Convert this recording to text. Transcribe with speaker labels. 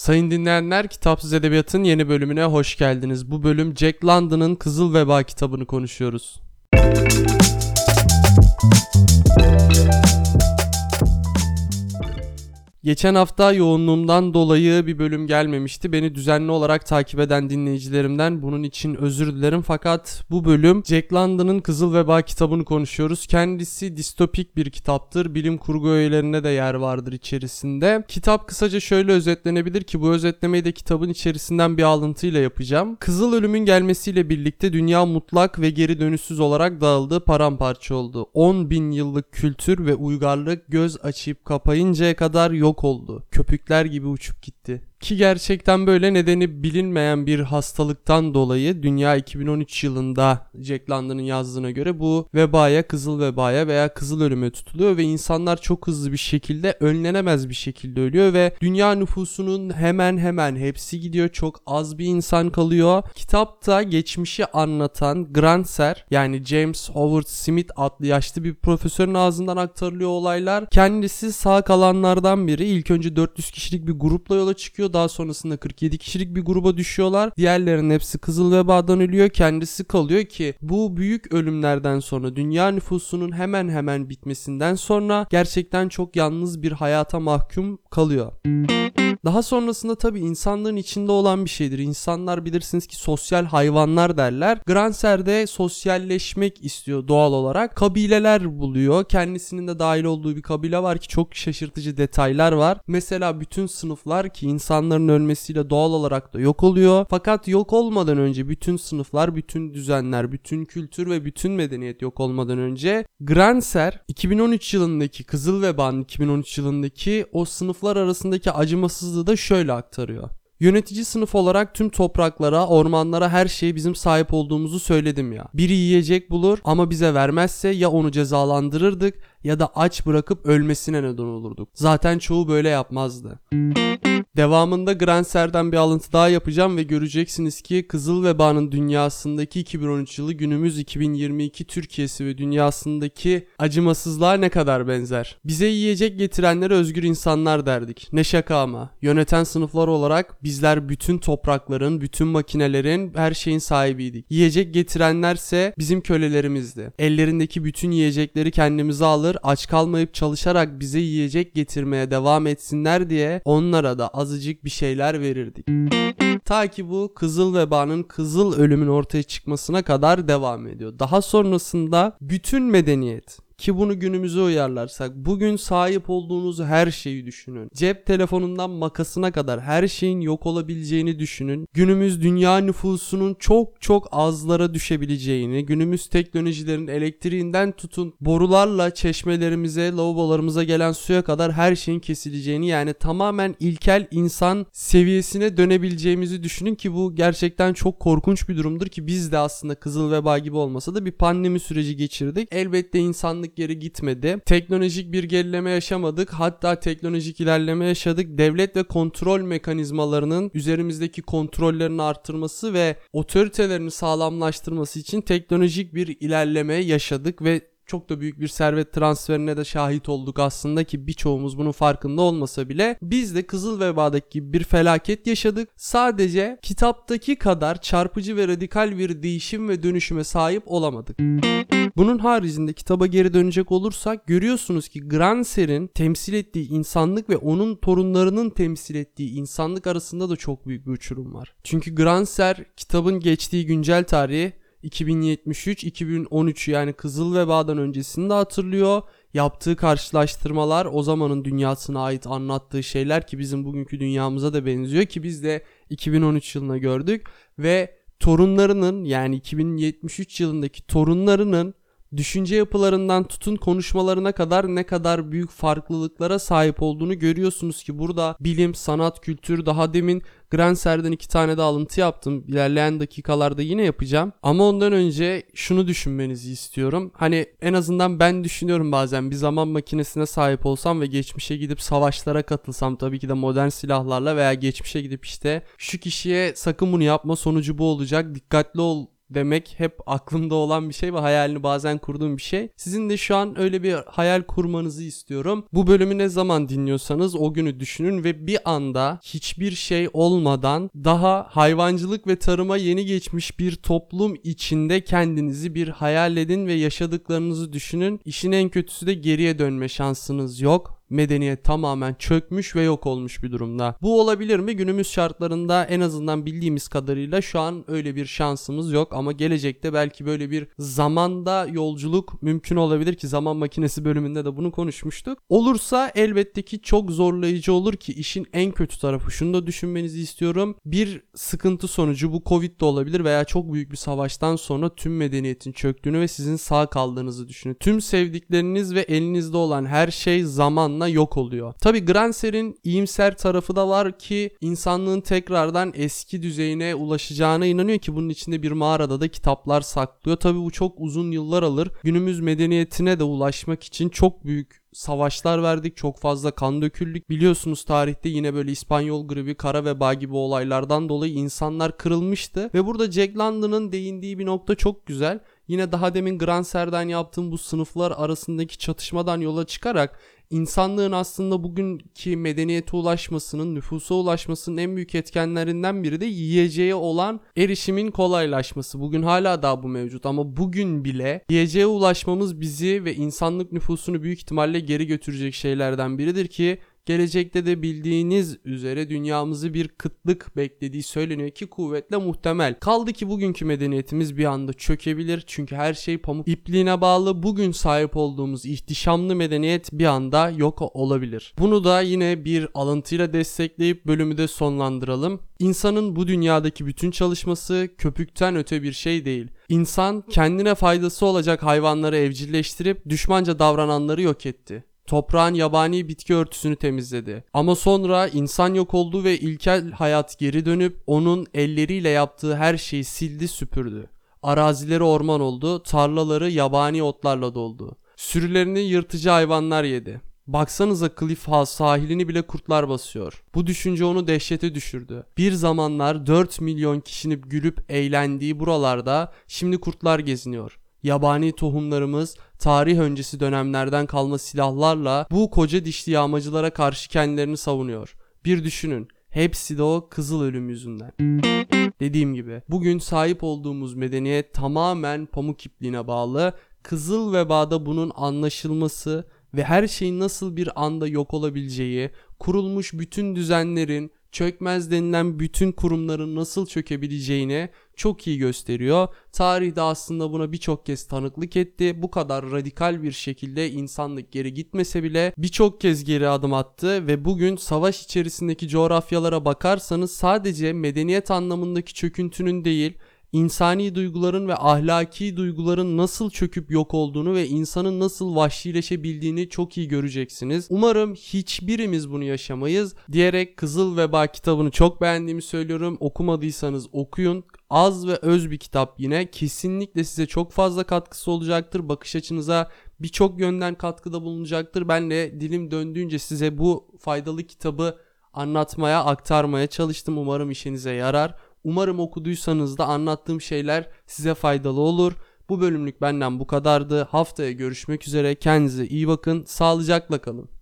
Speaker 1: Sayın dinleyenler, Kitapsız Edebiyat'ın yeni bölümüne hoş geldiniz. Bu bölüm Jack London'ın Kızıl Veba kitabını konuşuyoruz. Geçen hafta yoğunluğumdan dolayı bir bölüm gelmemişti. Beni düzenli olarak takip eden dinleyicilerimden bunun için özür dilerim. Fakat bu bölüm Jack London'ın Kızıl Veba kitabını konuşuyoruz. Kendisi distopik bir kitaptır. Bilim kurgu öğelerine de yer vardır içerisinde. Kitap kısaca şöyle özetlenebilir ki bu özetlemeyi de kitabın içerisinden bir alıntıyla yapacağım. Kızıl ölümün gelmesiyle birlikte dünya mutlak ve geri dönüşsüz olarak dağıldı, paramparça oldu. 10 bin yıllık kültür ve uygarlık göz açıp kapayıncaya kadar yok yok oldu. Köpükler gibi uçup gitti. Ki gerçekten böyle nedeni bilinmeyen bir hastalıktan dolayı dünya 2013 yılında Jack London'ın yazdığına göre bu vebaya, kızıl vebaya veya kızıl ölüme tutuluyor ve insanlar çok hızlı bir şekilde önlenemez bir şekilde ölüyor ve dünya nüfusunun hemen hemen hepsi gidiyor. Çok az bir insan kalıyor. Kitapta geçmişi anlatan Grantser yani James Howard Smith adlı yaşlı bir profesörün ağzından aktarılıyor olaylar. Kendisi sağ kalanlardan biri. İlk önce 400 kişilik bir grupla yola çıkıyor daha sonrasında 47 kişilik bir gruba düşüyorlar. Diğerlerinin hepsi kızıl vebadan ölüyor. Kendisi kalıyor ki bu büyük ölümlerden sonra dünya nüfusunun hemen hemen bitmesinden sonra gerçekten çok yalnız bir hayata mahkum kalıyor. Daha sonrasında tabii insanların içinde olan bir şeydir. İnsanlar bilirsiniz ki sosyal hayvanlar derler. Granser de sosyalleşmek istiyor doğal olarak. Kabileler buluyor. Kendisinin de dahil olduğu bir kabile var ki çok şaşırtıcı detaylar var. Mesela bütün sınıflar ki insanların ölmesiyle doğal olarak da yok oluyor. Fakat yok olmadan önce bütün sınıflar, bütün düzenler, bütün kültür ve bütün medeniyet yok olmadan önce Granser 2013 yılındaki Kızıl Veba'nın 2013 yılındaki o sınıflar arasındaki acımasız Fransızlığı da şöyle aktarıyor. Yönetici sınıf olarak tüm topraklara, ormanlara her şeyi bizim sahip olduğumuzu söyledim ya. Biri yiyecek bulur ama bize vermezse ya onu cezalandırırdık ya da aç bırakıp ölmesine neden olurduk. Zaten çoğu böyle yapmazdı. Devamında Granser'den bir alıntı daha yapacağım ve göreceksiniz ki Kızıl Veba'nın dünyasındaki 2013 yılı günümüz 2022 Türkiye'si ve dünyasındaki acımasızlığa ne kadar benzer. Bize yiyecek getirenlere özgür insanlar derdik. Ne şaka ama. Yöneten sınıflar olarak bizler bütün toprakların, bütün makinelerin, her şeyin sahibiydik. Yiyecek getirenlerse bizim kölelerimizdi. Ellerindeki bütün yiyecekleri kendimize alır, aç kalmayıp çalışarak bize yiyecek getirmeye devam etsinler diye onlara da azıcık bir şeyler verirdik. Ta ki bu kızıl vebanın kızıl ölümün ortaya çıkmasına kadar devam ediyor. Daha sonrasında bütün medeniyet ki bunu günümüze uyarlarsak bugün sahip olduğunuz her şeyi düşünün. Cep telefonundan makasına kadar her şeyin yok olabileceğini düşünün. Günümüz dünya nüfusunun çok çok azlara düşebileceğini, günümüz teknolojilerin elektriğinden tutun borularla çeşmelerimize, lavabolarımıza gelen suya kadar her şeyin kesileceğini yani tamamen ilkel insan seviyesine dönebileceğimizi düşünün ki bu gerçekten çok korkunç bir durumdur ki biz de aslında kızıl veba gibi olmasa da bir pandemi süreci geçirdik. Elbette insanlık insanlık geri gitmedi. Teknolojik bir gerileme yaşamadık. Hatta teknolojik ilerleme yaşadık. Devlet ve kontrol mekanizmalarının üzerimizdeki kontrollerini arttırması ve otoritelerini sağlamlaştırması için teknolojik bir ilerleme yaşadık ve çok da büyük bir servet transferine de şahit olduk aslında ki birçoğumuz bunun farkında olmasa bile biz de Kızıl Veba'daki gibi bir felaket yaşadık. Sadece kitaptaki kadar çarpıcı ve radikal bir değişim ve dönüşüme sahip olamadık. Bunun haricinde kitaba geri dönecek olursak görüyorsunuz ki Granser'in temsil ettiği insanlık ve onun torunlarının temsil ettiği insanlık arasında da çok büyük bir uçurum var. Çünkü Granser kitabın geçtiği güncel tarihi 2073-2013 yani Kızıl Veba'dan öncesini de hatırlıyor. Yaptığı karşılaştırmalar o zamanın dünyasına ait anlattığı şeyler ki bizim bugünkü dünyamıza da benziyor ki biz de 2013 yılına gördük ve torunlarının yani 2073 yılındaki torunlarının düşünce yapılarından tutun konuşmalarına kadar ne kadar büyük farklılıklara sahip olduğunu görüyorsunuz ki burada bilim, sanat, kültür daha demin Granser'den iki tane de alıntı yaptım. İlerleyen dakikalarda yine yapacağım. Ama ondan önce şunu düşünmenizi istiyorum. Hani en azından ben düşünüyorum bazen bir zaman makinesine sahip olsam ve geçmişe gidip savaşlara katılsam tabii ki de modern silahlarla veya geçmişe gidip işte şu kişiye sakın bunu yapma sonucu bu olacak dikkatli ol demek hep aklımda olan bir şey ve hayalini bazen kurduğum bir şey. Sizin de şu an öyle bir hayal kurmanızı istiyorum. Bu bölümü ne zaman dinliyorsanız o günü düşünün ve bir anda hiçbir şey olmadan daha hayvancılık ve tarıma yeni geçmiş bir toplum içinde kendinizi bir hayal edin ve yaşadıklarınızı düşünün. İşin en kötüsü de geriye dönme şansınız yok medeniyet tamamen çökmüş ve yok olmuş bir durumda. Bu olabilir mi? Günümüz şartlarında en azından bildiğimiz kadarıyla şu an öyle bir şansımız yok ama gelecekte belki böyle bir zamanda yolculuk mümkün olabilir ki zaman makinesi bölümünde de bunu konuşmuştuk. Olursa elbette ki çok zorlayıcı olur ki işin en kötü tarafı şunu da düşünmenizi istiyorum. Bir sıkıntı sonucu bu Covid de olabilir veya çok büyük bir savaştan sonra tüm medeniyetin çöktüğünü ve sizin sağ kaldığınızı düşünün. Tüm sevdikleriniz ve elinizde olan her şey zamanla yok oluyor. Tabi Granser'in iyimser tarafı da var ki insanlığın tekrardan eski düzeyine ulaşacağına inanıyor ki bunun içinde bir mağarada da kitaplar saklıyor. Tabi bu çok uzun yıllar alır. Günümüz medeniyetine de ulaşmak için çok büyük savaşlar verdik. Çok fazla kan döküldük. Biliyorsunuz tarihte yine böyle İspanyol gribi, kara veba gibi olaylardan dolayı insanlar kırılmıştı. Ve burada Jack London'ın değindiği bir nokta çok güzel. Yine daha demin Granser'den yaptığım bu sınıflar arasındaki çatışmadan yola çıkarak insanlığın aslında bugünkü medeniyete ulaşmasının, nüfusa ulaşmasının en büyük etkenlerinden biri de yiyeceğe olan erişimin kolaylaşması. Bugün hala daha bu mevcut ama bugün bile yiyeceğe ulaşmamız bizi ve insanlık nüfusunu büyük ihtimalle geri götürecek şeylerden biridir ki Gelecekte de bildiğiniz üzere dünyamızı bir kıtlık beklediği söyleniyor ki kuvvetle muhtemel. Kaldı ki bugünkü medeniyetimiz bir anda çökebilir çünkü her şey pamuk ipliğine bağlı. Bugün sahip olduğumuz ihtişamlı medeniyet bir anda yok olabilir. Bunu da yine bir alıntıyla destekleyip bölümü de sonlandıralım. İnsanın bu dünyadaki bütün çalışması köpükten öte bir şey değil. İnsan kendine faydası olacak hayvanları evcilleştirip düşmanca davrananları yok etti toprağın yabani bitki örtüsünü temizledi. Ama sonra insan yok oldu ve ilkel hayat geri dönüp onun elleriyle yaptığı her şeyi sildi süpürdü. Arazileri orman oldu, tarlaları yabani otlarla doldu. Sürülerini yırtıcı hayvanlar yedi. Baksanıza Cliff House sahilini bile kurtlar basıyor. Bu düşünce onu dehşete düşürdü. Bir zamanlar 4 milyon kişinin gülüp eğlendiği buralarda şimdi kurtlar geziniyor. Yabani tohumlarımız tarih öncesi dönemlerden kalma silahlarla bu koca dişli yağmacılara karşı kendilerini savunuyor. Bir düşünün. Hepsi de o kızıl ölüm yüzünden. Dediğim gibi bugün sahip olduğumuz medeniyet tamamen pamuk ipliğine bağlı. Kızıl vebada bunun anlaşılması ve her şeyin nasıl bir anda yok olabileceği, kurulmuş bütün düzenlerin, çökmez denilen bütün kurumların nasıl çökebileceğini çok iyi gösteriyor. Tarih de aslında buna birçok kez tanıklık etti. Bu kadar radikal bir şekilde insanlık geri gitmese bile birçok kez geri adım attı ve bugün savaş içerisindeki coğrafyalara bakarsanız sadece medeniyet anlamındaki çöküntünün değil insani duyguların ve ahlaki duyguların nasıl çöküp yok olduğunu ve insanın nasıl vahşileşebildiğini çok iyi göreceksiniz. Umarım hiçbirimiz bunu yaşamayız diyerek Kızıl Veba kitabını çok beğendiğimi söylüyorum. Okumadıysanız okuyun. Az ve öz bir kitap yine. Kesinlikle size çok fazla katkısı olacaktır. Bakış açınıza birçok yönden katkıda bulunacaktır. Ben de dilim döndüğünce size bu faydalı kitabı anlatmaya, aktarmaya çalıştım. Umarım işinize yarar. Umarım okuduysanız da anlattığım şeyler size faydalı olur. Bu bölümlük benden bu kadardı. Haftaya görüşmek üzere. Kendinize iyi bakın. Sağlıcakla kalın.